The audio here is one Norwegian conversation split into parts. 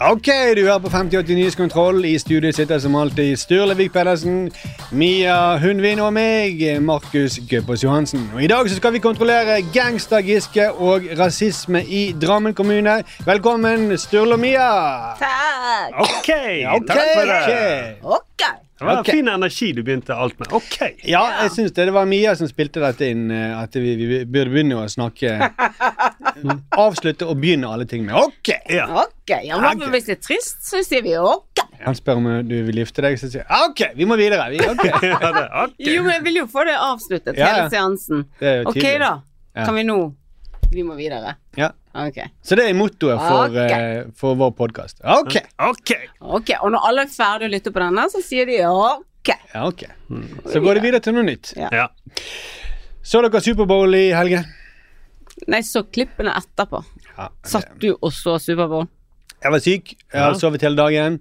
Ok, du er på 5080 Nyhetskontroll. I studio sitter som alltid Sturlevik Pedersen, Mia Hundvin og meg, Markus Gøbbås Johansen. Og I dag så skal vi kontrollere gangster-Giske og rasisme i Drammen kommune. Velkommen, Sturle og Mia. Takk! Ok, okay. takk for det. ok. Ok. Det var okay. fin energi du begynte alt med. Ok. Ja, jeg syns det. Det var Mia som spilte dette inn. eh, At vi, vi burde begynne å snakke Avslutte og begynne alle ting med ok. Ja. Ok, ja, men Hvis det er trist, så sier vi ok. Han spør om du vil gifte deg, så sier jeg «Ah, ok, vi må videre. Vi, okay. Ja, det, okay. Jo, men jeg vil jo få det avsluttet, Ja, ja. hele seansen. Det er jo Ok, da. Ja. Kan vi nå Vi må videre. Ja. Ok. Så det er mottoet for, okay. uh, for vår podkast. Ok. Ok. Ok, Og når alle er ferdige å lytte på denne, så sier de ok. Ja, mm. Så går det videre til noe nytt. Ja. Ja. Så dere Superbowl i helgen? Nei, så klippene etterpå. Ja, Satt du og så Superbowl? Jeg var syk, jeg har sovet hele dagen.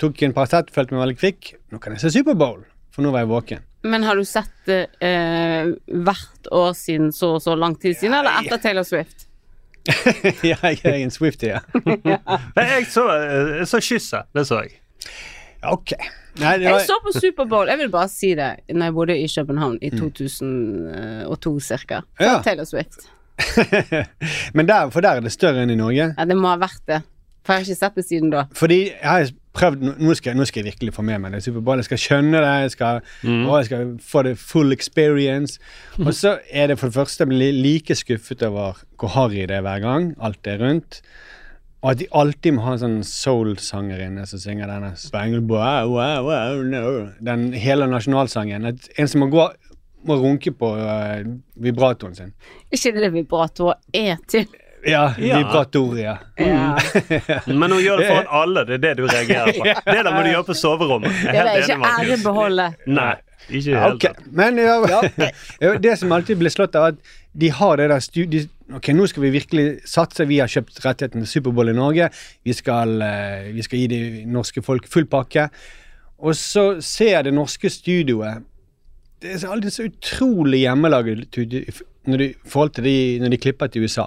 Tok en Paracet, følte meg veldig kvikk. Nå kan jeg se Superbowl, for nå var jeg våken. Men har du sett det eh, hvert år siden så og så lang tid siden, eller etter Taylor Swift? ja, jeg er en Swifty, ja. Jeg så, jeg så kysset. Det så jeg. Ok. Nei, det Jeg så på Superbowl, jeg vil bare si det, når jeg bodde i København i 2002 cirka. Ja. Taylor Swift. men der, for der er det større enn i Norge. Ja, det må ha vært det. For jeg har ikke sett det siden da. Fordi jeg har prøvd Nå skal, jeg- nå skal jeg virkelig få med meg det Superbowl. Jeg skal skjønne det, jeg skal, og jeg skal få det full experience. Og så er det for det første like skuffet over hvor harry det er hver gang. Alt er rundt. Og at de alltid må ha en sånn soul-sanger inne som synger denne Spangled wow, wow, wow, no. Den hele nasjonalsangen. At en som må gå må runke på uh, vibratoren sin. Ikke det vibratorer er til. Ja, Ja. vibratoria. Ja. Men hun gjør det foran alle. Det er det du reagerer på. Det der må du gjøre på soverommet. Jeg Det er helt ikke er ikke ærebeholdet. Nei, ikke i det okay. hele tatt. Men det som alltid blir slått av, at de har det der studiet Ok, nå skal vi virkelig satse. Vi har kjøpt rettigheten til Superbowl i Norge. Vi skal, eh, vi skal gi de norske folk full pakke. Og så ser det norske studioet Det er alltid så utrolig hjemmelaget når de- i forhold til de, når de klipper til USA.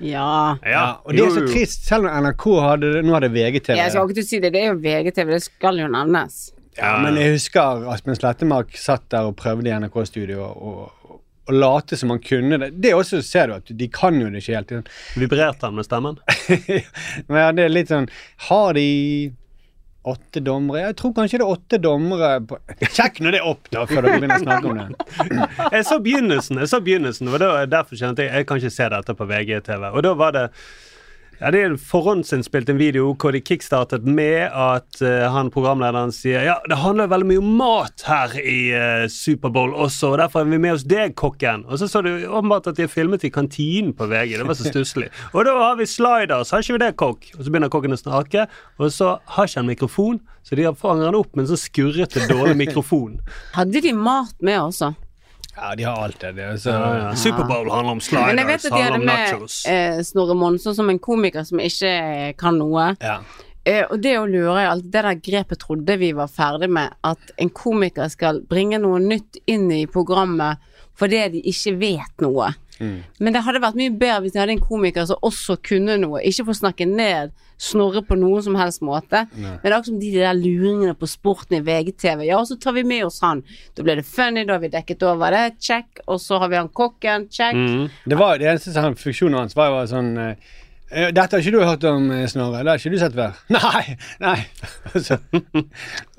Ja. Ja, og det er så trist, selv om NRK hadde det Nå har det VGTV. Jeg skal ikke si det, det er jo VGTV, det skal jo nevnes. Ja, men jeg husker Aspen Slettemark satt der og prøvde i NRK-studio og, og, og late som han kunne det. Det også ser du at de kan jo det ikke helt. Vibrerte han med stemmen? Men ja, det er litt sånn Har de åtte dommere? Jeg tror kanskje det er åtte dommere på Sjekk nå det opp, da, før dere begynner å snakke om det. Jeg så begynnelsen, jeg så begynnelsen og derfor kjente jeg jeg kan ikke se dette på VGTV. Og da var det ja, Det er forhåndsinnspilt en video hvor de kickstartet med at uh, han programlederen sier ja, det handler veldig mye om mat her i uh, Superbowl også, og derfor er vi med oss deg, kokken. Og så så du åpenbart at de har filmet i kantinen på VG. Det var så stusslig. Og da har vi sliders, har ikke vi det, kokk? Og så begynner kokken å snakke, og så har ikke han mikrofon, så de fanger han opp med en sånn skurrete, dårlig mikrofon. Hadde de mat med også? Ja, de har alt det. det så, Ja. Superbowl handler om sliders, Men jeg vet at de handler hadde om med eh, Snorre Monsson som en komiker som ikke kan noe. ja. Eh, og det å lure alltid Det der grepet trodde vi var ferdig med, at en komiker skal bringe noe nytt inn i programmet fordi de ikke vet noe. Men det hadde vært mye bedre hvis de hadde en komiker som også kunne noe. Ikke for å snakke ned Snorre på noen som helst måte. Men det er akkurat som de der luringene på sporten i VGTV. Ja, og så tar vi med oss han. Da ble det funny, da har vi dekket over det. Check. Og så har vi han kokken. Check. Mm. Det var det eneste funksjonen hans var jo sånn Eh, Dette har ikke du hørt om, eh, Snorre? Det har ikke du sett før? Nei! nei. Og så,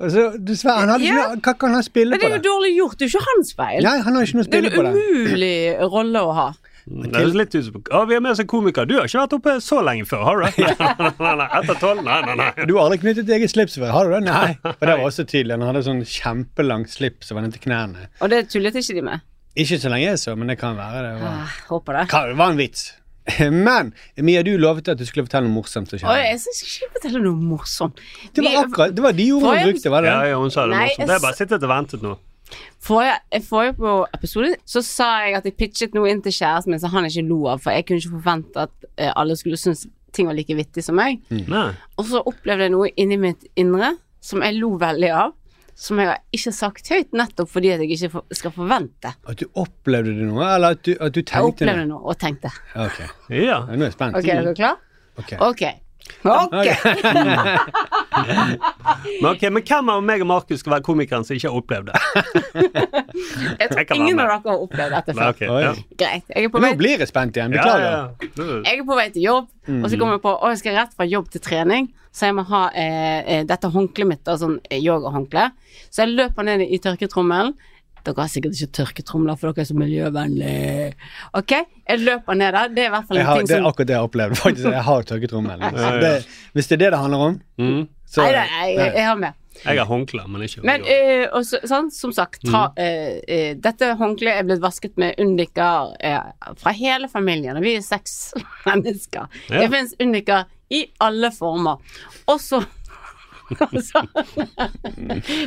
og så dessverre, han hadde Ja. ikke Hva kan han spille Men det er jo dårlig gjort. Det er jo ikke hans feil. Nei, han har ikke noe å Det er spille på en det. umulig rolle å ha. Det er litt ut som vi har med oss en komiker. Du har ikke vært oppe så lenge før, har du? Nei, nei, nei, Etter tolv? Nei, nei, nei. Du har aldri knyttet eget slips før, har du det? Nei. Og det var også tydelig. Han hadde sånn kjempelangt slips som var ned til knærne. Og det tullet ikke de med. Ikke så lenge jeg så, men det kan være det. Var, Ah, håper det. Hva, det var en vits. Men Mia, du lovet at du skulle fortelle noe morsomt som Oi, jeg skal ikke fortelle noe morsomt. Det var akkurat, det var de ordene hun brukte, var det Ja, ja, hun sa det Nei, morsomt. Det er bare sittet og ventet nå. Forrige, forrige på episode så sa jeg at jeg pitchet noe inn til kjæresten min som han ikke lo av, for jeg kunne ikke forvente at eh, alle skulle synes ting var like vittig som meg. Mm. Og så opplevde jeg noe inni mitt indre som jeg lo veldig av, som jeg har ikke sagt høyt, nettopp fordi at jeg ikke for, skal forvente. At du opplevde det noe, eller at du, at du Jeg opplevde det? noe og tenkte. Ok, Ja. ja, nå er jeg spent. Ok, er du klar? Ok. Ok. Ok. Men ok, men hvem av meg og Markus skal være komikeren som ikke har opplevd det? Jeg tror jeg ingen av dere har opplevd dette før. Okay, ja. Greit. Jeg er på Nå blir jeg spent igjen, beklager. ja, ja. Jeg er på vei til jobb, og så kommer jeg på Å, jeg skal rett fra jobb til trening, så jeg må ha eh, eh, dette håndkleet mitt, da, sånn eh, yogahåndkle. Så jeg løper ned i tørketrommelen. Dere har sikkert ikke tørketromler, for dere er så miljøvennlige. Ok, jeg løper ned der. Det er i hvert fall en har, ting det er akkurat det jeg har opplevd. Faktisk, jeg har tørketrommel. Det- Hvis det er det det handler om, Mm. så Nei, nei, jeg, jeg, jeg har med. Jeg har håndklær, men ikke Men øh, også, sånn, som sagt, ta, øh, eh, eh, dette håndkleet er blitt vasket med Undiker fra hele familien, og vi er seks mennesker. Ja. Det finnes Undiker i alle former. Og så Altså,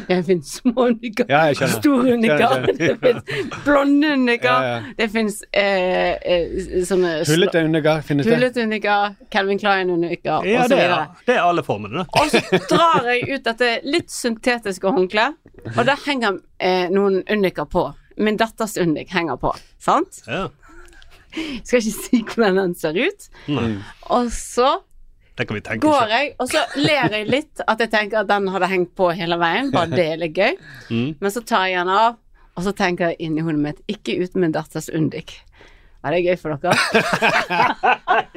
det finnes små undiker, Ja, store det finnes blonde Ja, ja. det finnes eh, eh, sånne Hullete undergar, finnes det? Hullete undiker, Calvin Klein-undiker, Ja, osv. det det er alle formene, da. Og så drar jeg ut dette litt syntetiske håndkleet, og der henger eh, noen undiker på. Min datters unik henger på, sant? Ja. Skal ikke si hvordan den ser ut. Nei, Og så det kan vi tenke går jeg, og så ler jeg litt at jeg tenker at den hadde hengt på hele veien, bare det er litt gøy. Mm. Men så tar jeg den av, og så tenker jeg inni hodet mitt, ikke uten min datters undik. Er det gøy for dere?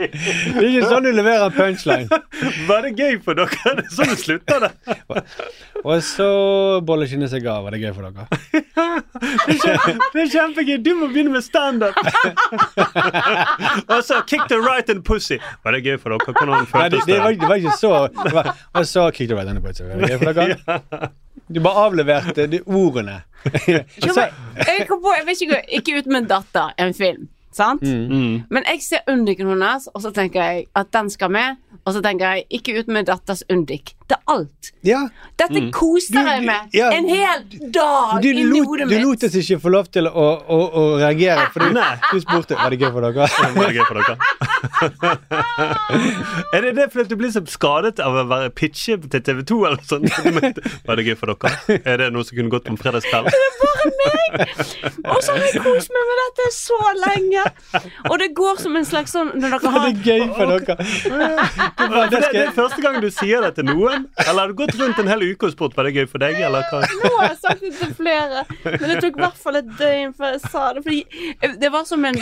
Det er ikke sånn du leverer punchline. Var det gøy for dere? Det er sånn du slutter, det. Og så bolleskinnet seg av. Var det gøy for dere? Det er kjempe- det er kjempegøy. Du må begynne med standup. Og så kick the right and pussy. Var det gøy for dere? Hvordan føltes det, var, det? var ikke så Og så kick the right in pussy Var det gøy for dere? Du bare avleverte de ordene. Så, jeg kom på, jeg vet ikke, ikke ut med en datter, en film, sant? Mm. Men jeg ser undiken hennes, og så tenker jeg at den skal med. Og så tenker jeg ikke ut med datters undik. Det er alt. ja. Dette koser Du- jeg meg med ja. en hel dag Du inni lot, hodet du lot oss ikke få lov til å, å, å reagere, for du, spurte Var det gøy for dere. Var det gøy for dere? er det det fordi du blir så skadet av å være pitche til TV 2 eller sånn? Var det gøy for dere? Er det noe som kunne gått på en fredagskveld? Og så har jeg kost meg med dette så lenge. Og det går som en slags sånn når dere har det gøy for dere? Det Det, det det er første gang du sier det til noen? Eller har du gått rundt en hel uke og spurt var det gøy for deg? Eller hva? Nå har jeg sagt det til flere, men det tok i hvert fall et døgn før jeg sa det. Fordi det var som en,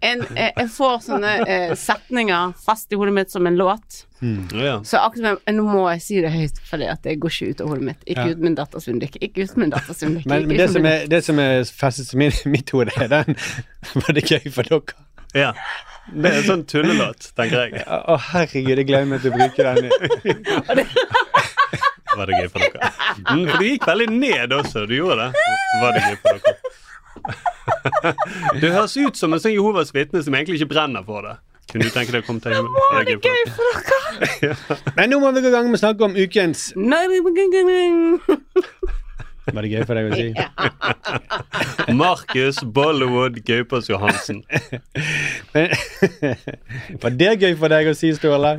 en Jeg får sånne eh, setninger fast i hodet mitt som en låt. Ja. Så akkurat som Nå må jeg si det høyt, for det går ikke ut av hodet mitt. Ikke Ja. ut min datters hundedykke, Ikke ut min datters hundedykke. men, men det, som er, det som er festet i min- mitt hode, er den Var det gøy for dere? ja. Det er en sånn tullelåt, tenker jeg. Å, herregud, jeg gleder meg til å bruke den. Var det gøy for dere? Mm, for du gikk veldig ned også. Du gjorde det. Var det gøy for dere? Du høres ut som en sånn Jehovas vitne som egentlig ikke brenner for det. Kunne du tenke deg å komme til himmelen? Var det gøy for dere? Men nå må vi gå i gang med å snakke om ukens. Var det gøy for deg å si? Markus Bollywood Gaupas Johansen. Var det gøy for deg å si, Ståle?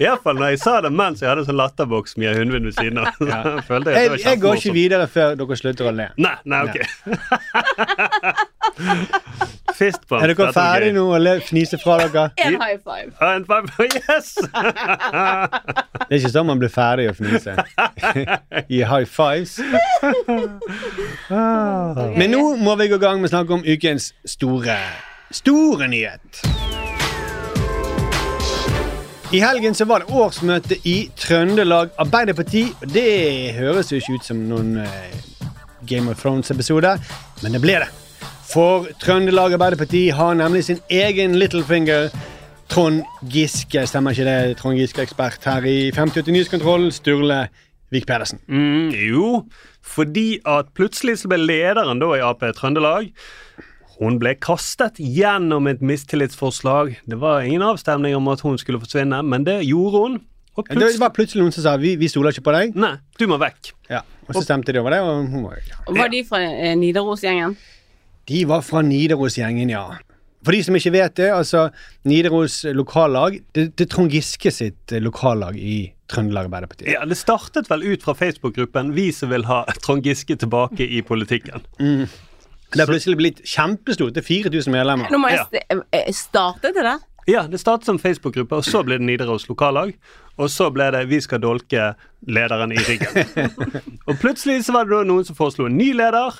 Iallfall når jeg sa det mens jeg hadde sånn latterboks med hundvin ved siden av. Ja. Jeg, Jeg, var jeg går ikke videre før dere slutter å le. Nei, nei, ok. Fistbump. Er dere ferdige nå å fniser fnise fra dere? En high five. En five, yes! Det er ikke sånn man blir ferdig å fnise. Gi high fives. Men nå må vi gå i gang med å snakke om ukens store, store nyhet. I helgen så var det årsmøte i Trøndelag Arbeiderparti. og Det høres jo ikke ut som noen eh, Game of Thrones-episode, men det ble det. For Trøndelag Arbeiderparti har nemlig sin egen Littlefinger. Trond Giske, stemmer ikke det? Trond Giske, ekspert her i 5080 Nyhetskontroll. Sturle Vik Pedersen. Mm, jo, fordi at plutselig så ble lederen da i Ap Trøndelag hun ble kastet gjennom et mistillitsforslag. Det var ingen avstemning om at hun skulle forsvinne, men det gjorde hun. Og Det var plutselig noen som sa vi, vi stoler ikke på deg. Nei, du må vekk. Ja, Og så stemte de over det, og hun var ja. Var de fra eh, Nidarosgjengen? De var fra Nidarosgjengen, ja. For de som ikke vet det, altså Nidaros lokallag Det, det er Trond Giske sitt eh, lokallag i Trøndelag Arbeiderparti. Ja, Det startet vel ut fra Facebook-gruppen 'Vi som vil ha Trond Giske tilbake i politikken'. Det har plutselig blitt kjempestort. Det er 4000 medlemmer. Nå må jeg st eh, starte det der. Ja, det startet som Facebook-gruppe, og så ble det Nidaros lokallag. Og så ble det 'Vi skal dolke lederen i ryggen'. og plutselig så var det da noen som foreslo en ny leder,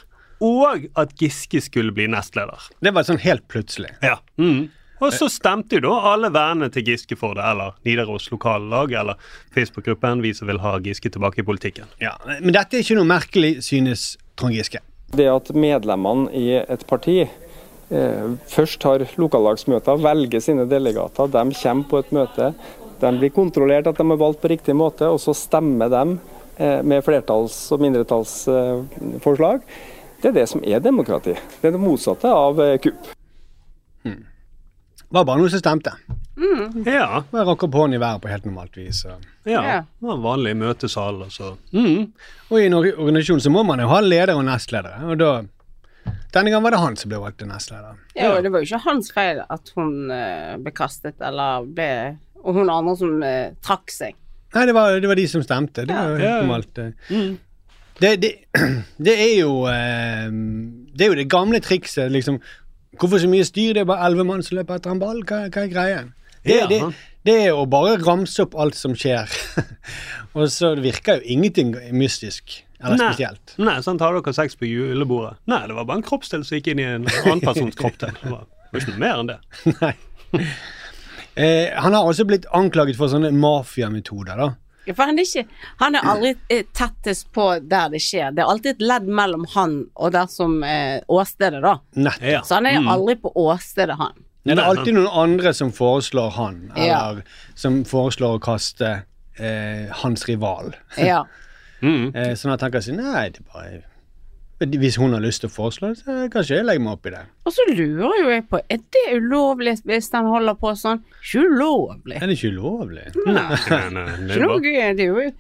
og at Giske skulle bli nestleder. Det var sånn helt plutselig. Ja. Mm. Og så stemte jo da alle vennene til Giske for det, eller Nidaros lokallag, eller Facebook-gruppen 'Vi som vil ha Giske tilbake i politikken'. Ja, Men dette er ikke noe merkelig, synes Trond Giske. Det at medlemmene i et parti eh, først har lokallagsmøter, velger sine delegater, de kommer på et møte, de blir kontrollert at de er valgt på riktig måte, og så stemmer de eh, med flertalls- og mindretallsforslag. Det er det som er demokrati. Det er det motsatte av kupp. kupp. Det var bare noe som stemte. Ja. Bare rakk opp hånden i været på helt normalt vis. og- ja. Ja. Det var en vanlig møtesal, og mm. Og i en organisasjon så må man jo ha leder og nestledere. Og da Denne gangen var det han som ble valgt til nestleder. Ja, og det var jo ikke hans feil at hun eh, ble kastet, eller ble Og hun andre som eh, trakk seg. Nei, det var, det var de som stemte. Det var jo helt normalt. Det, det, det er jo eh, Det er jo det gamle trikset, liksom. Hvorfor så mye styr? Det er bare elleve mann som løper etter en ball. Hva, hva er greia? Det, Ja. det, det er å bare ramse opp alt som skjer. Og så virker jo ingenting mystisk eller Nei. spesielt. Nei, sånn tar dere sex på julebordet. Nei, det var bare en kroppsdel som gikk inn i en annen persons kroppsdel. Det var var ikke noe mer enn det. Nei. Eh, han har også blitt anklaget for sånne mafiametoder, da. Ja, For han er, ikke, han er aldri eh, tettest på der det skjer. Det er alltid et ledd mellom han og der som eh, åstedet, da. Nettopp. Ja. Så han er aldri på åstedet, han. Ja, det er alltid noen andre som foreslår han, Ja. eller som foreslår å kaste eh, hans rival. Ja. Mm. Eh, sånn at han kan si nei, det er bare Hvis hun har lyst til å foreslå det, så kanskje jeg legger meg opp i det. Og så lurer jo jeg på, er det ulovlig hvis han holder på sånn? Ikke ulovlig. Er det ikke ulovlig? Nei, nei, nei, det Ikke er noe bare. Det er jo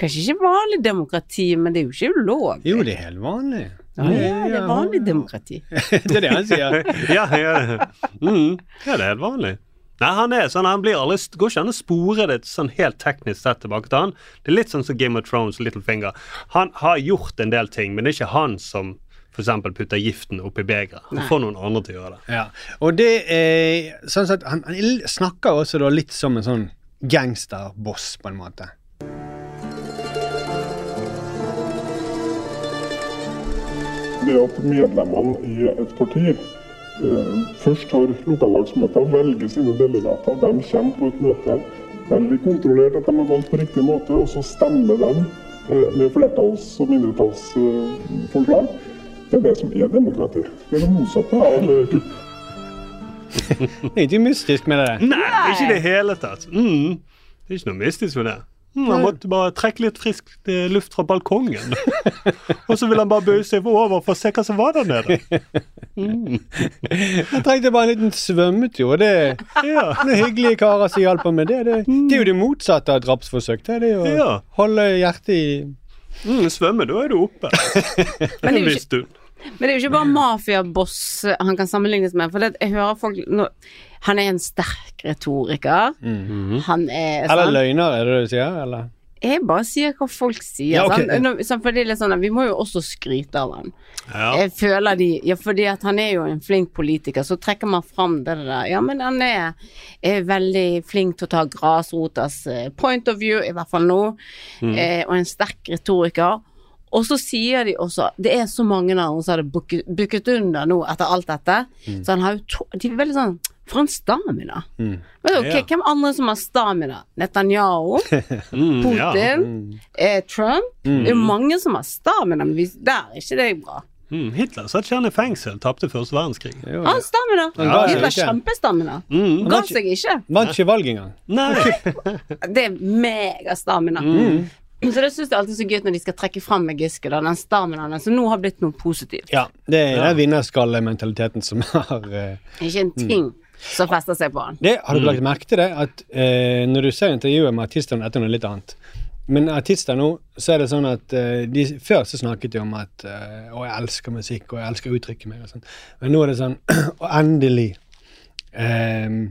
kanskje ikke vanlig demokrati, men det er jo ikke ulovlig. Jo, det er helt vanlig. Ja, ja, det er vanlig demokrati. det er det han sier. ja, ja, mm. ja, det er helt vanlig. Nei, han er sånn, han blir aldri, går ikke an å spore det sånn helt teknisk sett tilbake til han. Det er litt sånn som Game of Thrones og Littlefinger. Han har gjort en del ting, men det er ikke han som f.eks. putter giften oppi begeret. Han får noen andre til å gjøre det. Ja. Og det er sånn at han, han snakker også da litt som en sånn gangsterboss, på en måte. det at medlemmene i et parti først har lokallagsmøter, velge sine delegater, de kommer på et møte, de blir kontrollert at de har valgt på riktig måte, og så stemmer de eh, med flertalls- og mindretallsforslag. Det er det som er demokrati. Det er det motsatte av eh, kupp. Det er ikke mystisk med det. Nei, ikke i det hele tatt. Mm. Det er ikke noe mystisk med det. Mm, han måtte bare trekke litt frisk eh, luft fra balkongen. og så ville han bare bøye seg over for å se hva som var der nede. Jeg trengte bare en liten svømmetur. Det, Ja. det hyggelige karer som hjalp ham med det. Det, det er jo det motsatte av et drapsforsøk. Det, det er jo å Ja. holde hjertet i Mm, svømme, da er du oppe. Men det er jo ikke, men det er jo ikke bare mafiaboss han kan sammenlignes med. For det, jeg hører folk nå, Han er en sterk retoriker. Han er Eller sånn løgner, er det det du sier? Eller? Jeg bare sier hva folk sier. Ja, okay. sånn, for det er litt sånn at Vi må jo også skryte av han. Ja. Jeg føler de Ja, fordi at han er jo en flink politiker, så trekker man fram det der. Ja, men han er, er veldig flink til å ta grasrotas eh, point of view, i hvert fall nå, eh, og en sterk retoriker. Og så sier de også Det er så mange andre som har booket, under nå etter alt dette. Så han har jo De er veldig sånn For en stamina. Mm. Men ok, Ja. Hvem andre som har stamina? Netanyahu? Mm, ja. Putin? Eh, Trump? Det er jo mange som har stamina, men hvis, der er ikke det bra. Mm, Hitler satt han i fengsel, tapte første verdenskrig. Jo, Han har stamina! Ja, Hitler kjempestamina. Mm. Ga seg ikke. Vant ikke valget engang. Nei. Det er megastamina. Mm. Så det syns jeg alltid er så gøy når de skal trekke fram med Giske, da, den staminaen som nå har blitt noe positivt. Ja, det er den vinnerskallementaliteten som har uh, Ikke en ting som fester seg på han. det, Har du lagt merke til det? At eh, når du ser intervjuet med artistene etter noe litt annet Men artister nå, så er det sånn at eh, de, Før så snakket de om at eh, Å, jeg elsker musikk, og jeg elsker å uttrykke meg og sånn. Men nå er det sånn Og endelig ehm,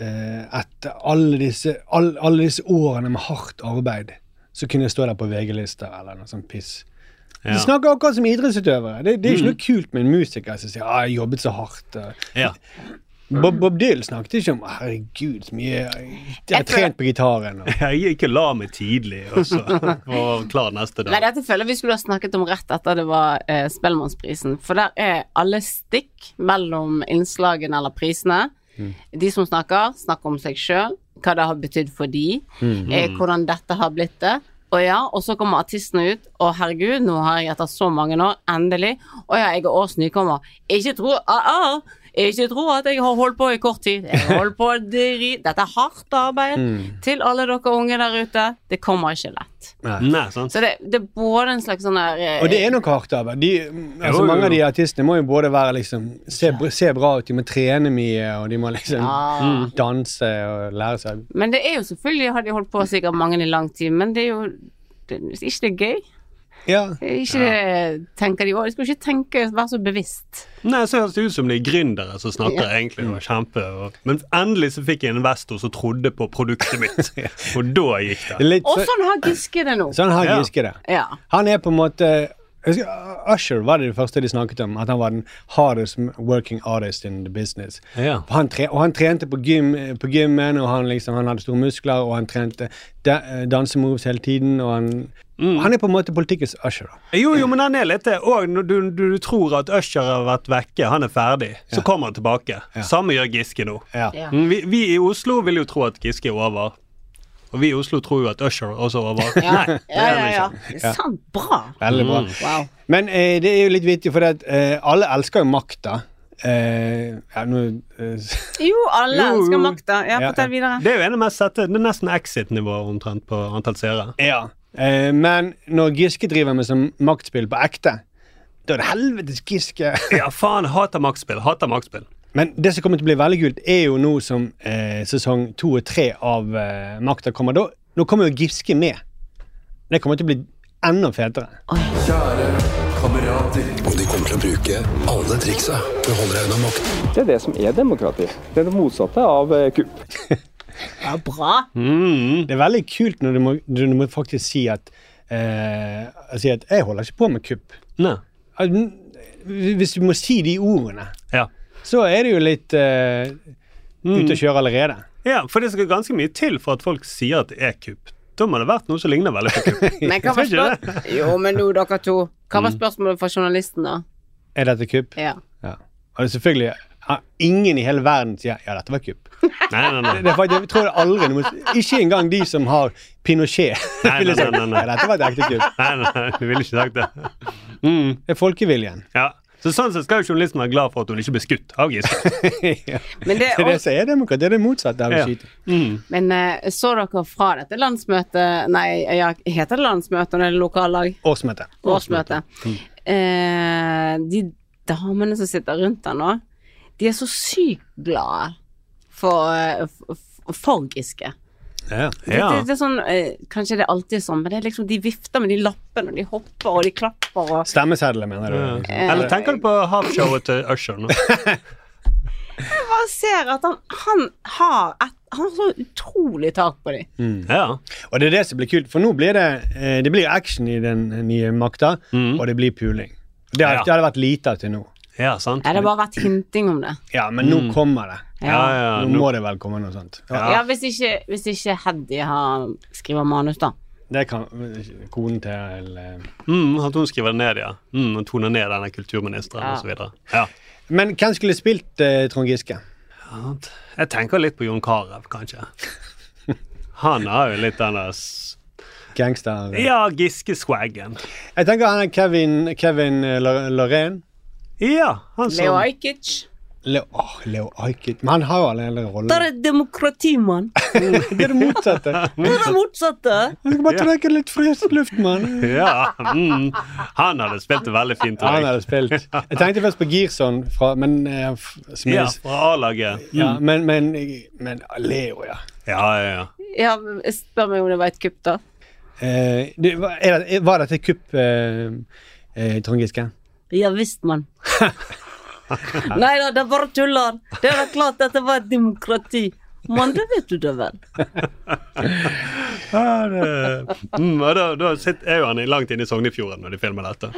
eh, Etter alle disse, all, alle disse årene med hardt arbeid, så kunne jeg stå der på VG-lister eller noe sånt piss. De snakker akkurat som idrettsutøvere. Det, det er ikke noe kult med en musiker som sier ah, 'jeg jobbet så hardt'. Ja. Bob, Bob Dylan snakket ikke om 'herregud, så mye jeg har trent på gitaren'. Og. Jeg gikk ikke la meg tidlig, og klar neste dag. Nei, dette føler jeg vi skulle ha snakket om rett etter det var eh, Spellemannsprisen. For der er alle stikk mellom innslagene eller prisene. De som snakker, snakker om seg sjøl, hva det har betydd for de, eh, hvordan dette har blitt det. Og ja, og så kommer artistene ut, og herregud, nå har jeg etter så mange år, endelig Å ja, jeg er års nykommer. Ikke tro ah, ah, Ikke tro at jeg har holdt på i kort tid. Jeg har holdt på dri... Dette er hardt arbeid til alle dere unge der ute. Det kommer ikke lett. Nei, sant? Så det, det er både en slags sånn der eh, Og det er nok hardt arbeid. De, altså, jo, mange av de artistene må jo både være liksom se, se bra ut, de må trene mye, og de må liksom Ja. danse og lære seg Men det er jo selvfølgelig har de holdt på sikkert mange i lang tid, men det er jo det, ikke det er gøy? Ja. Ikke ja. tenker de òg. De skal ikke tenke, være så bevisst. Nei, så høres det ut som de er gründere som snakker Ja. egentlig. Og kjempe, og, men endelig så fikk jeg en investor som trodde på produktet mitt. Og da gikk Det Litt, så, Og sånn har Giske det nå. sånn har Ja. Giske det. Ja. Han er på en måte Usher var det det første de snakket om, at han var den hardest working artist in the business. Ja. Han tre, og han trente på, gym, på gymmen, og han, liksom, han hadde store muskler, og han trente da, dansemoves hele tiden, og han Han er på en måte politikkens Usher. da. Jo, jo, men han er litt det. Og når du, du, du tror at Usher har vært vekke, han er ferdig, så kommer han tilbake. Samme gjør Giske nå. Ja. Ja. Mm, Vi, vi i Oslo vil jo tro at Giske er over. Og vi i Oslo tror jo at Usher også var bra. Ja, Nei, ja, det ja, ja. er sant. Bra. Veldig bra. Wow. Men eh, det er jo litt vittig, for det at, eh, alle elsker jo makta. Eh, ja, nå eh, Jo, alle Jo, elsker makta. Ja, Ja, fortell videre. Det er jo en av mest sette, det er nesten Exit-nivået omtrent på antall seere. Ja. Eh, men når Giske driver med sånn maktspill på ekte, da er det helvetes Giske. Ja, faen, hater maktspill. Hater maktspill. Men det som kommer til å bli veldig kult, er jo nå som eh, sesong to og tre av eh, Makta kommer. Da, nå kommer jo Giske med. Det kommer til å bli enda fetere. Kjære kamerater. Og de kommer til å bruke alle triksa for å holde deg unna makten. Det er det som er demokrati. Det er det motsatte av eh, kupp. Ja, bra. Mm. Det er veldig kult når du må, du må faktisk si at eh, Si at 'jeg holder ikke på med kupp'. Nei. Hvis du må si de ordene. Så er det jo litt uh, ute å kjøre allerede. ja, for det skal ganske mye til for at folk sier at det er kupp. Da må det ha vært noe som ligner veldig på kupp. Men hva var. Jo, men nå, dere to. Hva var spørsmålet fra journalisten, da? Er dette kupp? Ja. Ja. Og selvfølgelig Ingen i hele verden sier 'ja, dette var kupp'. Nei, nei, nei. Det er faktisk, jeg tror det aldri noe, Ikke engang de som har Pinochet. Nei, nei, nei, nei. «Ja, dette var et ekte kupp. Nei, nei, du ville ikke sagt det. Mm, Det er folkeviljen. ja. Så sånn sett skal jo journalisten være glad for at hun ikke ble skutt av Giske. ja. Det, Det er det som er demokrati. Det er det motsatte av å Ja. skyte. Mm. Men uh, så dere fra dette landsmøtet Nei, ja, heter det landsmøte når det er lokallag? Årsmøte. Årsmøte. Eh, de damene som sitter rundt der nå, de er så sykt glade for, eh, for Giske. Ja. Det, det, det er sånn, eh, kanskje det er alltid sånn, men det er liksom, de vifter med de lappene, og de hopper, og de klapper, og Stemmesedler, mener du? Eller tenker du på halfshowet til Usher nå? jeg bare ser at han, han har et, han har så utrolig tak på dem. Ja. Og det er det som blir kult, for nå blir det, eh, det blir action i den nye makta, Mm. og det blir puling. Det har, Ja. det har vært lite av til nå. Ja, sant. Ja, det har bare vært hinting om det. Ja, men nå kommer det. Ja, ja, Nå nå- må det vel komme noe sånt. Ja, Ja, hvis ikke, hvis ikke Heddy skriver manus, da. Det kan konen til Mm, at hun skriver det ned, ja. Mm, og toner ned denne kulturministeren Ja. videre. Ja. Men hvem skulle spilt eh, Trond Giske? Jeg tenker litt på Jon Carew, kanskje. Han har jo litt den der Gangster. Ja, Giske-swaggen. Jeg tenker han er Kevin, Kevin eh, Lorraine. Ja, han som Leo Ajkic. Leo, oh, Leo Ajkic. Men han har jo allerede Der Det er demokrati, mann. Det er det motsatte. Det er det motsatte. Jeg skal bare trekke litt frisk luft, mann. Ja, mm. Han hadde spilt det veldig fint. Han hadde spilt. Jeg tenkte først på Girson, fra, men, uh, f- som Ja, fra A-laget. ja, Mm. men, men, men Leo, ja. Ja, ja, ja. Ja, spør meg om det var et kupp, da. Eh, det, var- er det, var dette kupp, eh, eh, Trond Giske? Ja visst, mann. Nei da, det er bare tuller. Det er da klart dette var et demokrati. Mann, det vet du da vel. Ja, det, mm, og da, da sitter, er jo han langt inne i Sognefjorden når de filmer dette.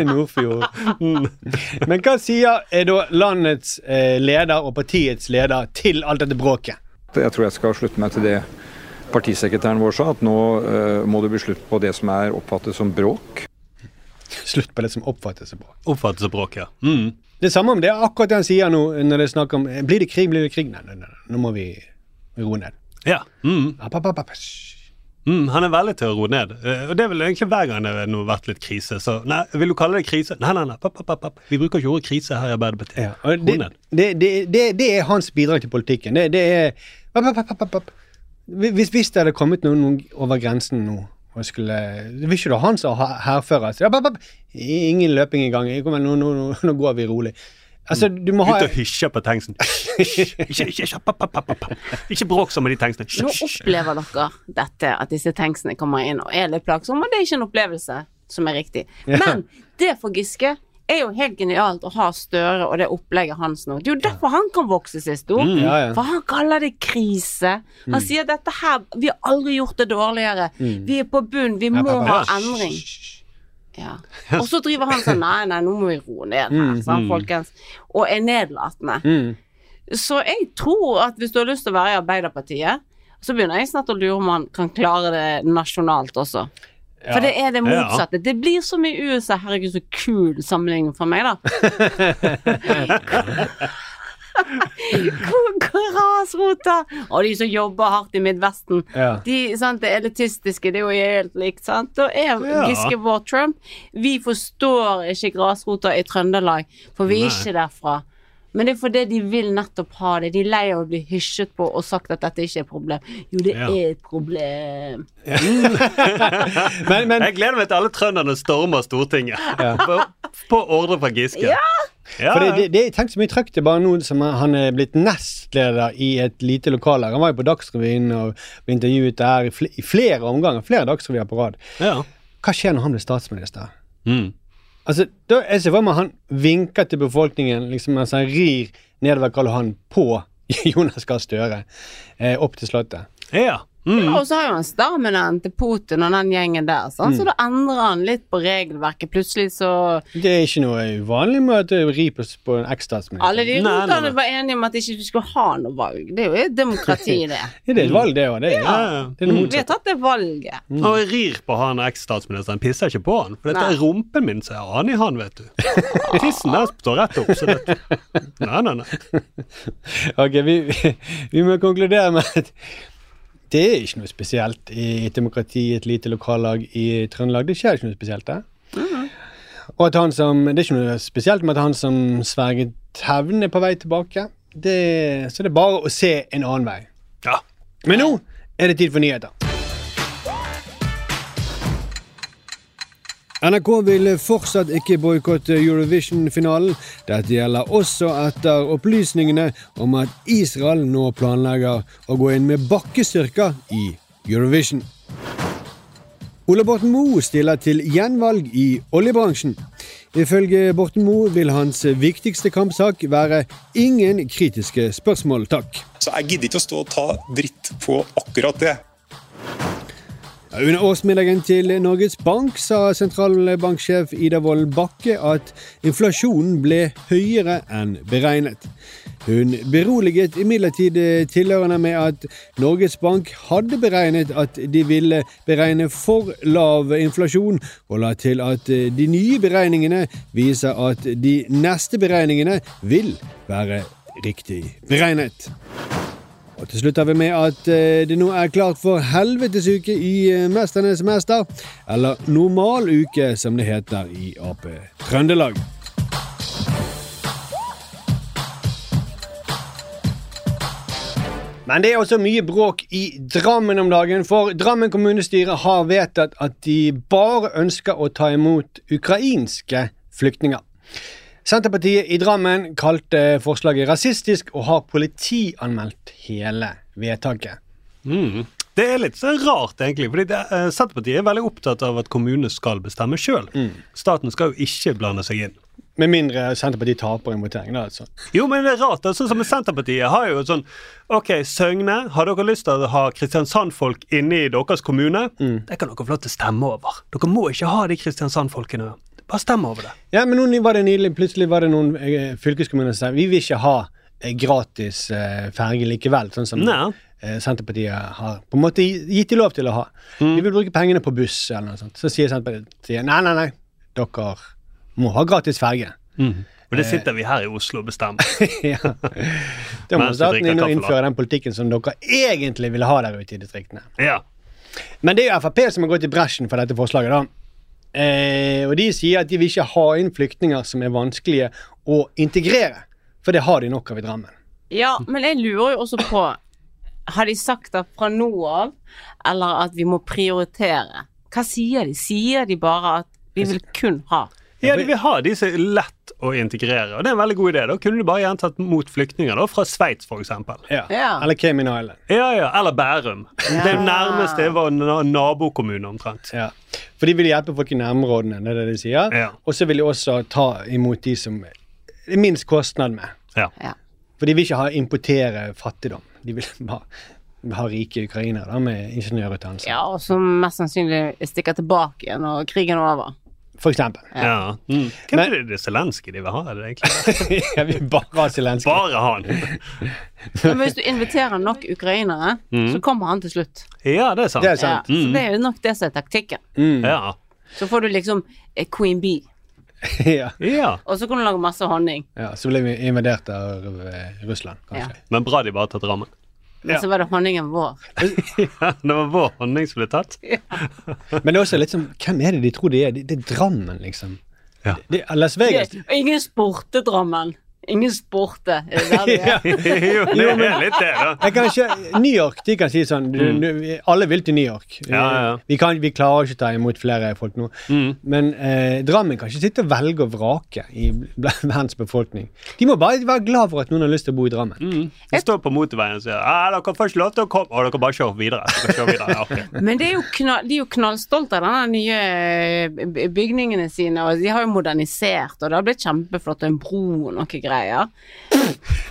Nordfjord. Men hva sier er da landets eh, leder og partiets leder til alt dette bråket? Jeg tror jeg skal slutte meg til det partisekretæren vår sa, at nå eh, må det bli slutt på det som er oppfattet som bråk. Slutt på det som oppfattes som bråk. Oppfattes som bråk, ja. Mm. Det samme om det er akkurat det han sier nå når det er snakk om eh, Blir det krig, blir det krig? Nei, nei, nei. nå må vi roe ned. Ja. Mm. App, app, app, app. Mm, han er veldig til å roe ned. Eh, Og det er vel egentlig hver gang det har vært litt krise. Så nei, vil du kalle det krise? Nei, nei, nei. Papp, papp, papp. Vi bruker ikke ordet krise her i Arbeiderpartiet. Ja, det, det, det, det, er hans bidrag til politikken. Det, det er. Hvis, hvis det hadde kommet noen over grensen nå og skulle Vil ikke du ha han som hærfører? App. Ingen løping engang. Kom Nå, nå, nå, nå går vi rolig. Altså, du må ha Ut og hysje på tanksen. Ikke, ikke, ikke, ikke bråk sånn med de tanksene. Nå opplever dere dette, at disse tanksene kommer inn og er litt plagsomme, og det er ikke en opplevelse som er riktig. Men det for Giske er jo helt genialt å ha Støre og det opplegget hans nå. Det er jo derfor han kan vokse seg stor. Mm, ja, ja. For han kaller det krise. Han Mm. sier dette her Vi har aldri gjort det dårligere. Mm. Vi er på bunn. Vi må ha endring. Ja. Og så driver han sånn Nei, nei, nå må vi roe ned her, mm. folkens. Og er nedlatende. Mm. Så jeg tror at hvis du har lyst til å være i Arbeiderpartiet, så begynner jeg snart å lure om han kan klare det nasjonalt også. Ja. For det er det Ja. motsatte. Det blir som i USA. Herregud, så kul sammenligning for meg, da. Grasrota! Og de som jobber hardt i Midvesten. Ja. De, sant, det elitistiske, det er jo helt likt, sant. Da er Ja. Giske vår Trump. Vi forstår ikke grasrota i Trøndelag, for vi er Nei. ikke derfra. Men det er fordi de vil nettopp ha det. De er lei av å bli hysjet på og sagt at dette ikke er et problem. Jo, det Ja. er et problem. Jeg gleder meg til alle trønderne stormer Stortinget. På, på ordre fra Giske. Ja! Ja, For det, ja. det, det, tenk så mye trøkk det bare nå som han er blitt nestleder i et lite lokallag. Han var jo på Dagsrevyen og ble intervjuet der i, i flere omganger. Flere Dagsrevyer på rad. Ja. Hva skjer når han blir statsminister? Mm. Altså, da, Jeg ser for meg han vinker til befolkningen liksom mens han rir nedover Karl Johan på Jonas Gahr Støre eh, opp til Slottet. Ja. Ja, og så har jo han stammen til Putin og den gjengen der, mm. så Mm. da endrer han litt på regelverket. Plutselig så Det er ikke noe uvanlig med at det ripes på, en eks-statsminister. Alle de rotene var enige om at ikke ikke skulle ha noe valg. Det er jo et demokrati, det. Det er et valg, det òg. Det, er- Ja. det er det Vi har tatt det valget. Og jeg rir på han eks-statsministeren. Pisser ikke på han. For dette Nei. er rumpen min som er annen i han, vet du. Tissen der står rett opp. Så det... Nei, nei, nei. Ok, vi, vi må konkludere med at det er ikke noe spesielt i et demokrati, et lite lokallag i Trøndelag. Det skjer ikke noe spesielt der. Og at han som, Det er ikke noe spesielt med at han som sverget hevn, er på vei tilbake. Det, så det er bare å se en annen vei. Ja. Men nå er det tid for nyheter. NRK vil fortsatt ikke boikotte Eurovision-finalen. Dette gjelder også etter opplysningene om at Israel nå planlegger å gå inn med bakkestyrker i Eurovision. Ole Borten Moe stiller til gjenvalg i oljebransjen. Ifølge Borten Moe vil hans viktigste kampsak være ingen kritiske spørsmål, takk. Så jeg gidder ikke å stå og ta dritt på akkurat det. Under årsmiddagen til Norges Bank sa sentralbanksjef Ida Wold Bakke at inflasjonen ble høyere enn beregnet. Hun beroliget imidlertid tilhørende med at Norges Bank hadde beregnet at de ville beregne for lav inflasjon, og la til at de nye beregningene viser at de neste beregningene vil være riktig beregnet. Og til slutt har vi med at eh, det nå er klart for helvetesuke i eh, Mesternes mester, eller normal uke, som det heter i Ap Trøndelag. Men det er også mye bråk i Drammen om dagen, for Drammen kommunestyre har vedtatt at de bare ønsker å ta imot ukrainske flyktninger. Senterpartiet i Drammen kalte forslaget rasistisk og har politianmeldt hele vedtaket. Mm. Det er litt så rart, egentlig. fordi det, eh, Senterpartiet er veldig opptatt av at kommunene skal bestemme sjøl. Staten skal jo ikke blande seg inn. Med mindre Senterpartiet taper en votering. da, altså. Jo, men det er rart. sånn som Senterpartiet har jo sånn Ok, Søgne, har dere lyst til å ha Kristiansand-folk inne i deres kommune? Det kan dere få lov til å stemme over. Dere må ikke ha de Kristiansand-folkene. Bare stem over det. Ja, men nå var det nydelig. plutselig var det noen eh, fylkeskommuner som sa vi vil ikke ha eh, gratis eh, ferge likevel, sånn som Nei. eh, Senterpartiet har på en måte gitt de lov til å ha. Vi vil bruke pengene på buss eller noe sånt. Så sier Senterpartiet nei, nei, nei, dere må ha gratis ferge. Og det sitter vi her i Oslo og bestemmer. ja. Da må staten inn og innføre den politikken som dere egentlig vil ha der ute i distriktene. Ja. Men det er jo Frp som har gått i bresjen for dette forslaget. da. Eh, og de sier at de vil ikke ha inn flyktninger som er vanskelige å integrere. For det har de nok av i Drammen. Ja, men jeg lurer jo også på Har de sagt det fra nå av, eller at vi må prioritere? Hva sier de? Sier de bare at vi vil kun ha? Ja, de vil ha de som er lett å integrere. Og det er en veldig god idé. Da kunne du bare gjerne tatt mot flyktninger da, fra Sveits, f.eks. Ja. Ja. Eller Cayman Island. Ja, ja. Eller Bærum. Det nærmeste var na nabokommune, omtrent. Ja. For de vil hjelpe folk i nærområdene, det er det de sier. Ja. Og så vil de også ta imot de som det er minst kostnad med. Ja. Ja. For de vil ikke ha importere fattigdom. De vil bare ha rike ukrainere da, med ingeniørutdannelse. Ja, og som mest sannsynlig stikker tilbake igjen når krigen er over. For eksempel. Ja. Mm. Hvem Men- er det, det Zelenskyj de vil ha? Er det egentlig? jeg vil bare ha Zelenskyj. Bare han. Men hvis du inviterer nok ukrainere, Mm. så kommer han til slutt. Ja, det er sant. Det er sant. Ja, så Mm. det er jo nok det som er taktikken. Mm. Ja. Så får du liksom eh, Queen Bee, ja. ja. og så kan du lage masse honning. ja. Så blir vi invadert av Russland, kanskje. Men bra de bare har tatt rammen. Men så var det honningen vår. Ja, det var vår honning som ble tatt. Men det er også litt sånn Hvem er det de tror de er? Det, det er Drammen, liksom. Ja. Det, Las Vegas Det, ingen spurte Drammen. Ingen spurte. Er det der det er? jo, det er litt det, da. jeg kan ikke, New York de kan si sånn du, du, Alle vil til New York. Mm. Ja, ja. Vi, kan, vi klarer ikke å ta imot flere folk nå. Mm. Men eh, Drammen kan ikke sitte og velge og vrake i verdens befolkning. De må bare være glad for at noen har lyst til å bo i Drammen. Mm. De står på motorveien og sier ah, dere får ikke lov til å komme. Og dere bare kjører videre. Kjører videre. Ja. Men de er jo knall, de jo knallstolte av denne nye eh, bygningene sine, og de har jo modernisert, og det har blitt kjempeflott, og en bro og noe greier.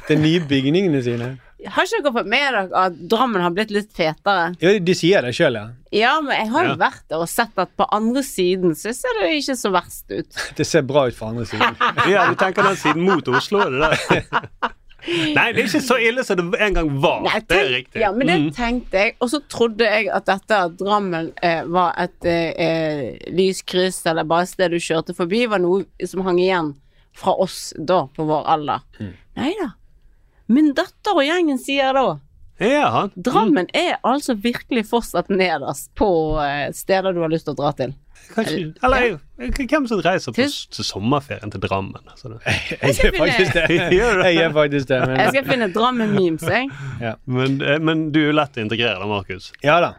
De nye bygningene sine. Har ikke dere fått med dere at Drammen har blitt litt fetere? Ja, de sier det sjøl, ja. Ja, men jeg har jo Ja. vært der og sett at på andre siden så ser det ikke så verst ut. Det ser bra ut fra andre siden. Ja, du tenker den siden mot Oslo, er det der? Nei, det er ikke så ille som det en gang var. Nei, det er riktig. Ja, men det Mm. tenkte jeg, og så trodde jeg at dette at Drammen eh, var et eh, eh, lyskryss eller bare et sted du kjørte forbi, var noe som hang igjen fra oss da, på vår alder. Mm. Nei da. Min datter og gjengen sier da Ja, Drammen er altså virkelig fortsatt nederst på eh, steder du har lyst til å dra til. Kanskje, eller hvem som reiser på, til sommerferien til Drammen? Altså. Jeg gjør faktisk det. Jeg gjør faktisk det. Jeg skal finne Drammen-memes, jeg. Men, eh, men du er lett å integrere, da, Markus. ja da.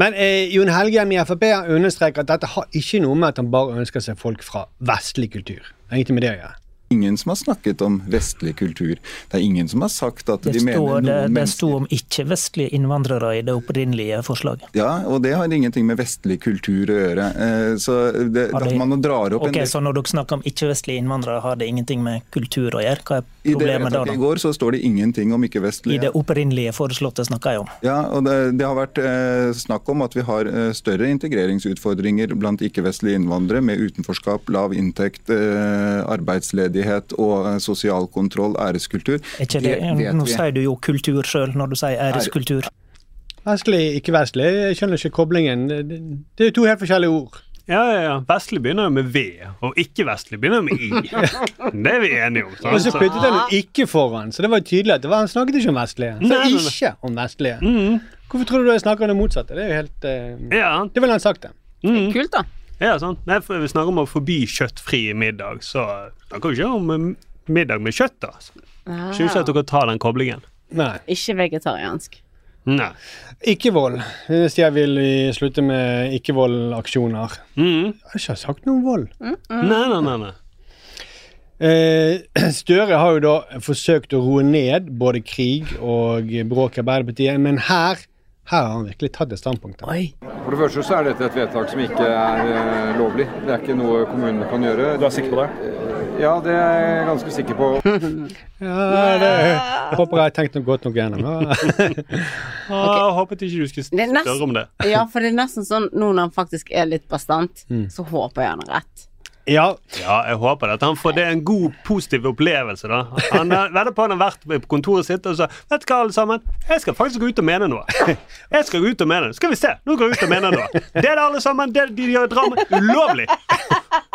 Men eh, Jon Helgheim i Frp understreker at dette har ikke noe med at han bare ønsker seg folk fra vestlig kultur. Det har ingenting med det å gjøre. Ingen som har snakket om vestlig kultur. Det er ingen som har sagt at Det de mener noen det, det mennesker sto om ikke-vestlige innvandrere i det opprinnelige forslaget. Ja, og det har ingenting med vestlig kultur å gjøre. Eh, Så det, Har det- man drar opp Ok, en del Så når dere snakker om ikke-vestlige innvandrere, har det ingenting med kultur å gjøre? Hva er I det problemet da? i går så står det ingenting om ikke-vestlige. det opprinnelige foreslåtte snakker jeg om. Ja, og det, det har vært eh, snakk om at vi har eh, større integreringsutfordringer blant ikke-vestlige innvandrere med utenforskap, lav inntekt, eh, arbeidsledighet og eh, sosial kontroll, æreskultur. Er ikke det, vet nå vi. sier du jo kultur sjøl når du sier æreskultur. Vestlig, ikke vestlig. Jeg skjønner ikke koblingen. Det, det er jo to helt forskjellige ord. Ja, ja, ja. Vestlig begynner jo med V, og ikke-vestlig begynner med I. Det er vi enige om. sant? Og så puttet han ikke foran, så det var jo tydelig at det var, han snakket ikke om vestlige. Så Nei, ikke om vestlige. Hvorfor tror du jeg snakker om det motsatte? Det er jo helt uh, Ja. Det ville han sagt, det. Kult, da. Ja, sant. Nei, for Vi snakker om å forby kjøttfri middag, så snakker vi ikke om eh, middag med kjøtt. da. Ah. Ikke at dere tar den koblingen. Nei. Ikke vegetariansk. Nei. Ikke-vold. Hvis jeg vil slutte med ikke-vold-aksjoner. Mm. Jeg har ikke sagt noe om vold. Nei, nei, nei. nei. Eh, Støre har jo da forsøkt å roe ned både krig og bråk i Arbeiderpartiet, men her, her har han virkelig tatt et standpunkt. For det første så er dette et vedtak som ikke er eh, lovlig. Det er ikke noe kommunene kan gjøre. Du er sikker på det? Ja, det er jeg ganske sikker på. Ja, det jeg håper jeg har tenkt noe godt nok gjennom. Ja. Ah, Jeg håpet ikke du skulle Det spørre om det. Ja, for det er nesten sånn nå når han faktisk er litt bastant, Mm. så håper jeg han har rett. Ja, Ja, jeg håper. At han får det en god, positiv opplevelse. da. Han vedder på han har vært på kontoret sitt og sa Vet du hva, alle sammen? Jeg skal faktisk gå ut og mene noe. Jeg skal gå ut og mene noe. Skal vi se, nå går jeg ut og mener noe. Det er det, alle sammen. Det de gjør drama. Ulovlig.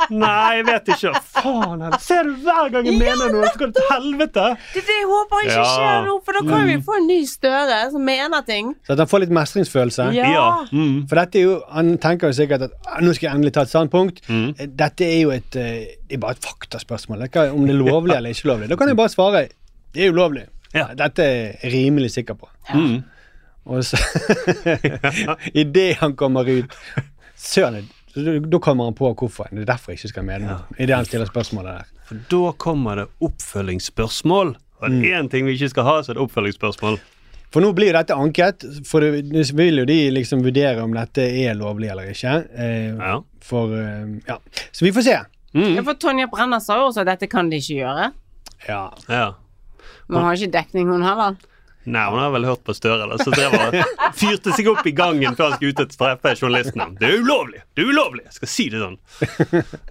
Nei, jeg vet ikke. Faen heller. Ser du hver gang jeg mener noe, så går det til helvete. Det er det jeg håper ikke Ja. skjer nå, for da kan Mm. vi få en ny Støre som mener ting. Så at han får litt mestringsfølelse. Ja. Ja. Mm. For dette er jo, Han tenker jo sikkert at "Ah, nå skal jeg endelig ta et standpunkt. Mm. Dette er jo et eh, det er bare et faktaspørsmål. Det er ikke om det er lovlig eller ikke lovlig. Da kan jeg bare svare det er ulovlig. Ja. Dette er jeg rimelig sikker på. Mm. Og så Idet han kommer ut Søren, da- da kommer han på hvorfor. Det er derfor jeg ikke skal mene noe. det han stiller spørsmålet der. For da kommer det oppfølgingsspørsmål. Og er én ting vi ikke skal ha, så er det oppfølgingsspørsmål. For nå blir jo dette anket, for det det vil jo de liksom vurdere om dette er lovlig eller ikke. Eh, Ja. For eh, Ja. Så vi får se. Ja, for Tonje Brenna sa jo også at dette kan de ikke gjøre. Ja. Ja. Men hun har ikke dekning, hun heller. Nei, hun har vel hørt på Støre, da, så drev og fyrte seg opp i gangen før han skulle ut og treffe journalistene. Det er ulovlig! Det er ulovlig! Jeg skal si det sånn.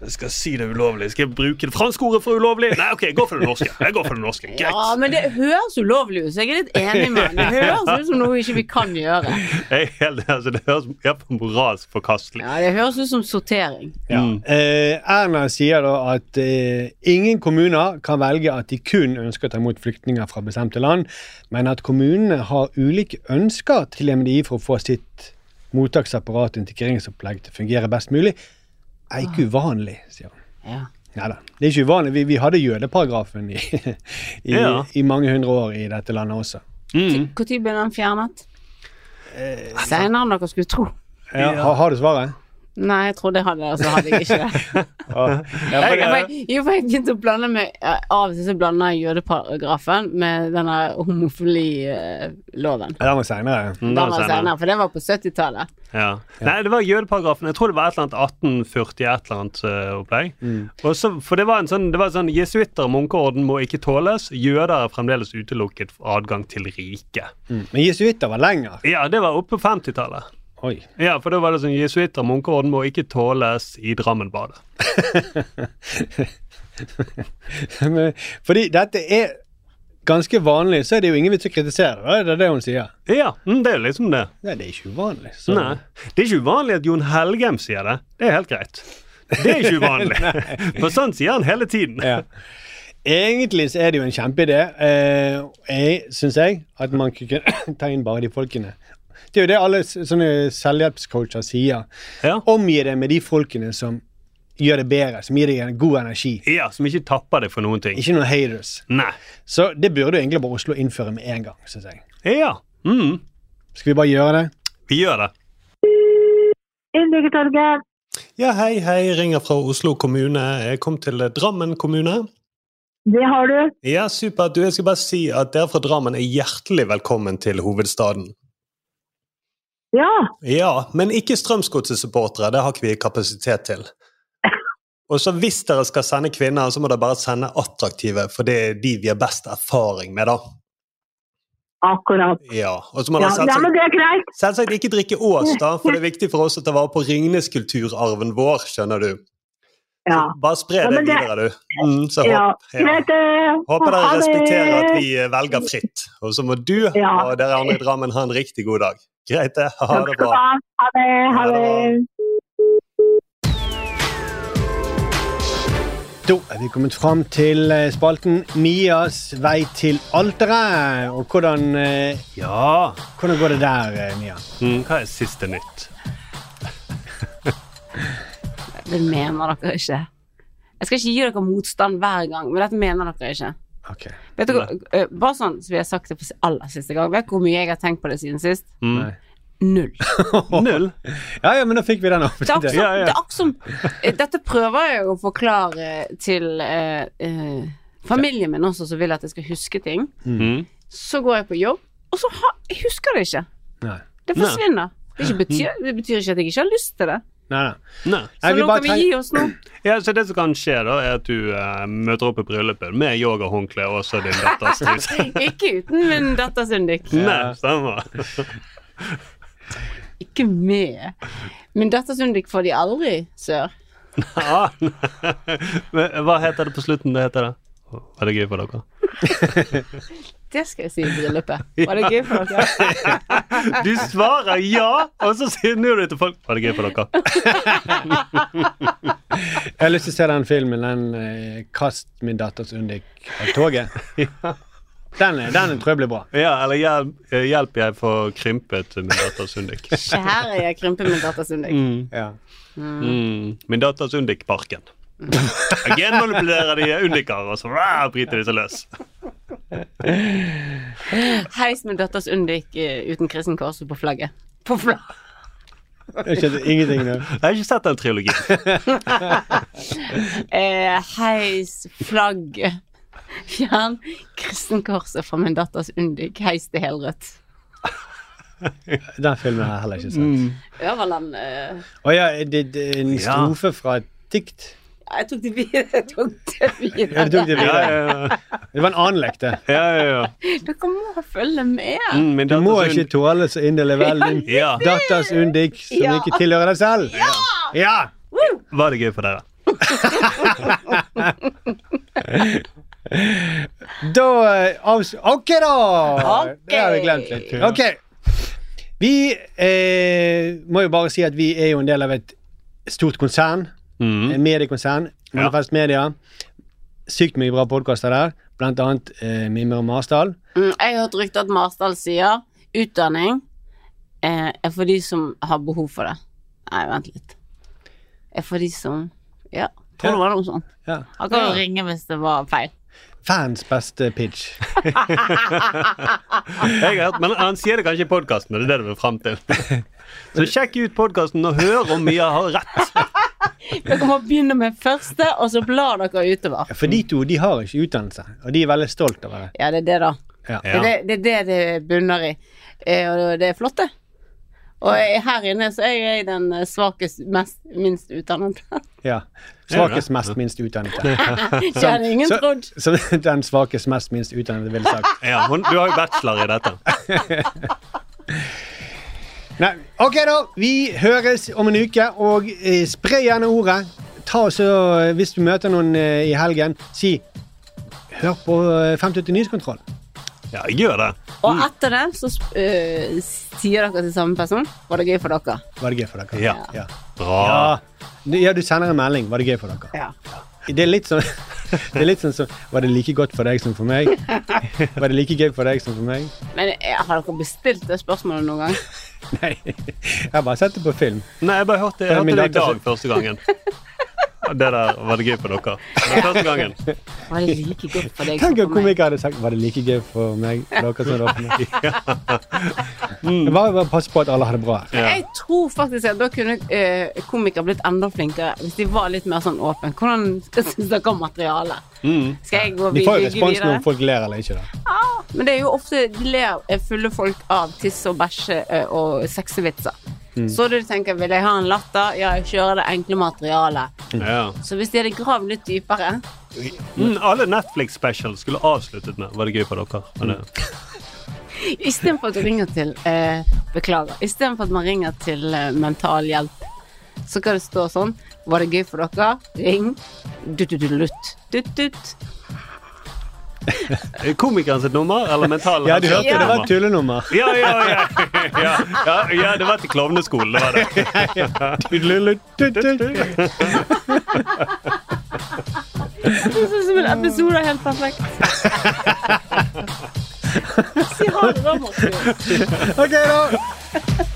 Jeg skal si det ulovlig. Skal jeg bruke det franske ordet for ulovlig? Nei, OK, jeg går for det norske. Jeg går for det norske. Greit. Ja, men det høres ulovlig ut, så jeg er litt enig med henne. Det høres ut som noe ikke vi kan gjøre. Jeg er helt, altså, det høres iallfall moralsk forkastelig. Ja, Det høres ut som sortering. Ja. Eh, Erna sier da at eh, ingen kommuner kan velge at de kun ønsker å ta imot flyktninger fra bestemte land, men at kommunene har ulike ønsker til MDI for å få sitt mottaksapparat og integreringsopplegg til å fungere best mulig, er ikke uvanlig, sier han. Ja. Neida, det er ikke uvanlig. Vi, vi hadde jødeparagrafen i, i, Ja. i mange hundre år i dette landet også. Mm. Når ble den fjernet? Senere enn dere skulle tro. Ja, har, har du svaret? Nei, jeg trodde jeg hadde det, og så hadde jeg ikke det. Ja, Jeg, for, jeg, jo, for jeg begynte å blande med Av og til så blander jeg jødeparagrafen med denne homofililoven. den var seinere. Mm, Den var senere, for det var på 70-tallet. Ja. Nei, det var jødeparagrafen. Jeg tror det var et eller annet 1840 et eller annet uh, opplegg. Og så, for det var en sånn, det var sånn Jesuitter og munkeorden må ikke tåles. Jøder er fremdeles utelukket for adgang til riket. Mm. Men jesuitter var lenger. Ja, det var oppe på 50-tallet. Oi. Ja, for da var det sånn Jesuitter munkeorden må ikke tåles i Drammenbadet. Fordi dette er ganske vanlig, så er det jo ingen vits å kritisere det. Det er det hun sier. Ja, mm, det er liksom det. Nei, det er ikke uvanlig. Så. Nei. Det er ikke uvanlig at Jon Helgem sier det. Det er helt greit. Det er ikke uvanlig. For sånn sier han hele tiden. Ja. Egentlig så er det jo en kjempeidé, eh, syns jeg, at man kunne ta inn bare de folkene. Det er jo det alle sånne selvhjelpscoacher sier. Ja. Omgi deg med de folkene som gjør det bedre, som gir deg en god energi. Ja, Som ikke tapper det for noen ting. Ikke noen haters. Nei. Så det burde jo egentlig bare Oslo innføre med en gang, Synes jeg. Ja. Mm. Skal vi bare gjøre det? Vi gjør det. Innbyggertorget. Ja, hei, hei. Ringer fra Oslo kommune. Jeg kom til Drammen kommune. Det har du. Ja, supert. Du, jeg skal bare si at dere fra Drammen er hjertelig velkommen til hovedstaden. Ja. Ja, men ikke Strømsgodset-supportere. Det har ikke vi kapasitet til. Og så hvis dere skal sende kvinner, så må dere bare sende attraktive, for det er de vi har best erfaring med, da. Akkurat. Ja, og så må Ja, dere ja, men det er greit. selvsagt ikke drikke Ås, da, for det er viktig for oss å ta vare på Ringnes-kulturarven vår, skjønner du. Ja. Bare spre Ja, det men det- videre, du. Mm, så Ja, håp, ja. eh, Håper dere respekterer at vi eh, velger fritt. Og så må du Ja. og dere andre i Drammen ha en riktig god dag. Greit, det. Ha det bra. ha. Det. Ha det. Da er vi kommet fram til eh, spalten Mias vei til alteret. Og hvordan eh, Ja. Hvordan går det der, eh, Mia? Mm, hva er siste nytt? Det mener dere ikke. Jeg skal ikke gi dere motstand hver gang, men dette mener dere ikke. Ok. Vet du, eh, bare sånn som vi har sagt det for aller siste gang, vet du hvor mye jeg har tenkt på det siden sist? Mm. Null. Null? Ja, ja, men da fikk vi den opp. Det er akkurat som, det er som eh, Dette prøver jeg å forklare til eh, eh, familien min også, som vil at jeg skal huske ting. Mm. Så går jeg på jobb, og så ha, jeg husker det ikke. Nei. Det forsvinner. Det, ikke betyr, det betyr ikke at jeg ikke har lyst til det. Nei, nei. Nei. Så nå kan vi gi oss nå. Ja, så Det som kan skje, da, er at du uh, møter opp i bryllupet med yogahåndkle og også din datters truse. ikke uten min datters undik. Nei, stemmer. Ikke med. Min datters undik får de aldri, sør. Men Hva heter det på slutten? Det heter det? Var det gøy for dere? Det skal jeg si i bryllupet. Var det gøy for dere? Du svarer ja, og så sier du til folk Var det gøy for dere? Jeg har lyst til å se den filmen, den eh, 'Kast min datters undik av toget'. Den, er- den tror jeg blir bra. Ja, eller hjelp, hjelp jeg får krympet min datters undik. Her er jeg krympet min datters undik. Mm. Ja. Mm. Min datters undik-parken. Genmanipulerer de undiker, og så rah, bryter de seg løs. Heis min datters undik eh, uten kristen kors på flagget. På flagget. Jeg skjønte ingenting nå. Jeg har ikke sett den trilogien. Eh, heis flagget. Fjern kristenkorset fra min datters undik. Heis til helrødt. Den filmen har jeg heller ikke sett. Mm. Øverland Å eh, oh, ja, det, det er en Ja. strofe fra et dikt. Jeg tok det videre. Jeg tok det videre. Ja, tok det videre. Ja, ja, ja. Det var en annen lek, det. Ja, ja, ja. Dere må følge med. Mm, Du må ikke tåle så inderlig vel din Ja. datters undik som Ja. ikke tilhører deg selv. Ja! Var det gøy for dere? Da eh, avs... Ok, da! Okay. Det har vi glemt litt. Ok. Vi eh, må jo bare si at vi er jo en del av et stort konsern. Mm. En mediekonsern. Manifest Media. Sykt mye bra podkaster der. Blant annet eh, Mimre Marsdal. Mm, jeg har hørt rykter at Marsdal sier utdanning eh, er for de som har behov for det. Nei, vent litt. Er for de som Ja, tror det var noe sånt. Ja. Han kan jo ringe hvis det var feil. Fans beste pitch. Jeg har hørt, men Han sier det kanskje i podkasten, og det er det du vil fram til. Så sjekk ut podkasten og hør om Mia har rett. Dere må begynne med første, og så blar dere utover. For de to de har ikke utdannelse, og de er veldig stolt over det. Ja, det er det, da. Ja. Det, er det, det er det det bunner i. Eh, og det er flott, det. Og her inne så er jeg den eh, svakest, mest, minst utdannede. Ja. Svakest, mest, minst utdannede. Kjenner ingen Så- trodd. Som den svakest, mest, minst utdannede ville sagt. Ja, hun, Du har jo bachelor i dette. Nei, ok da, vi høres om en uke, og eh, spre gjerne ordet. Ta så, eh, Hvis du møter noen eh, i helgen, si Hør på eh, 580 Nyhetskontroll. Ja, gjør det. Og etter det så eh, sier dere til samme person Var det gøy for dere? Var det gøy for dere? Ja. Ja. Bra. Ja. Du, ja, du sender en melding. Var det gøy for dere? Ja. Det er litt sånn Det er litt sånn som Var det like godt for deg som for meg? Var det like gøy for deg som for meg? Men eh, har dere bestilt det spørsmålet noen gang? Nei. Jeg har bare sett det på film. Nei, jeg bare hørte, Det jeg hørte det i dag første gangen. Det der var det gøy for dere. Det var første gangen. Var det like gøy for deg som Tenk for om meg? komikere hadde sagt var det like gøy for meg. Dere som var for meg. Bare, bare passe på at alle har det bra. Jeg tror faktisk at da kunne eh, komikere blitt enda flinkere hvis de var litt mer sånn åpne. Hvordan syns dere om materialet? Skal jeg gå videre? De får jo respons når folk ler eller ikke. da. Men det er jo ofte de ler eh, fulle folk av tiss og bæsje eh, og sexevitser. Mm. Så du tenker vil jeg ha en latter? Ja, jeg kjører det enkle materialet. Ja. Så hvis de hadde gravd litt dypere Mm, alle Netflix-specials skulle avsluttet med Var det gøy for dere? Men det, Istedenfor at du ringer til eh, Beklager. Istedenfor at man ringer til eh, Mental Hjelp, så kan det stå sånn Var det gøy for dere? Ring. Dutt-dutt-dutt. Dutt-dutt. Komikeren sitt nummer, eller mental Ja, du hørte det, det var et nummer? tullenummer. Ja, ja, ja, ja, ja, ja, det var til klovneskolen, det var det. Det er ut som en episode av helt perfekt. Si ha det, da, Martin. OK, da.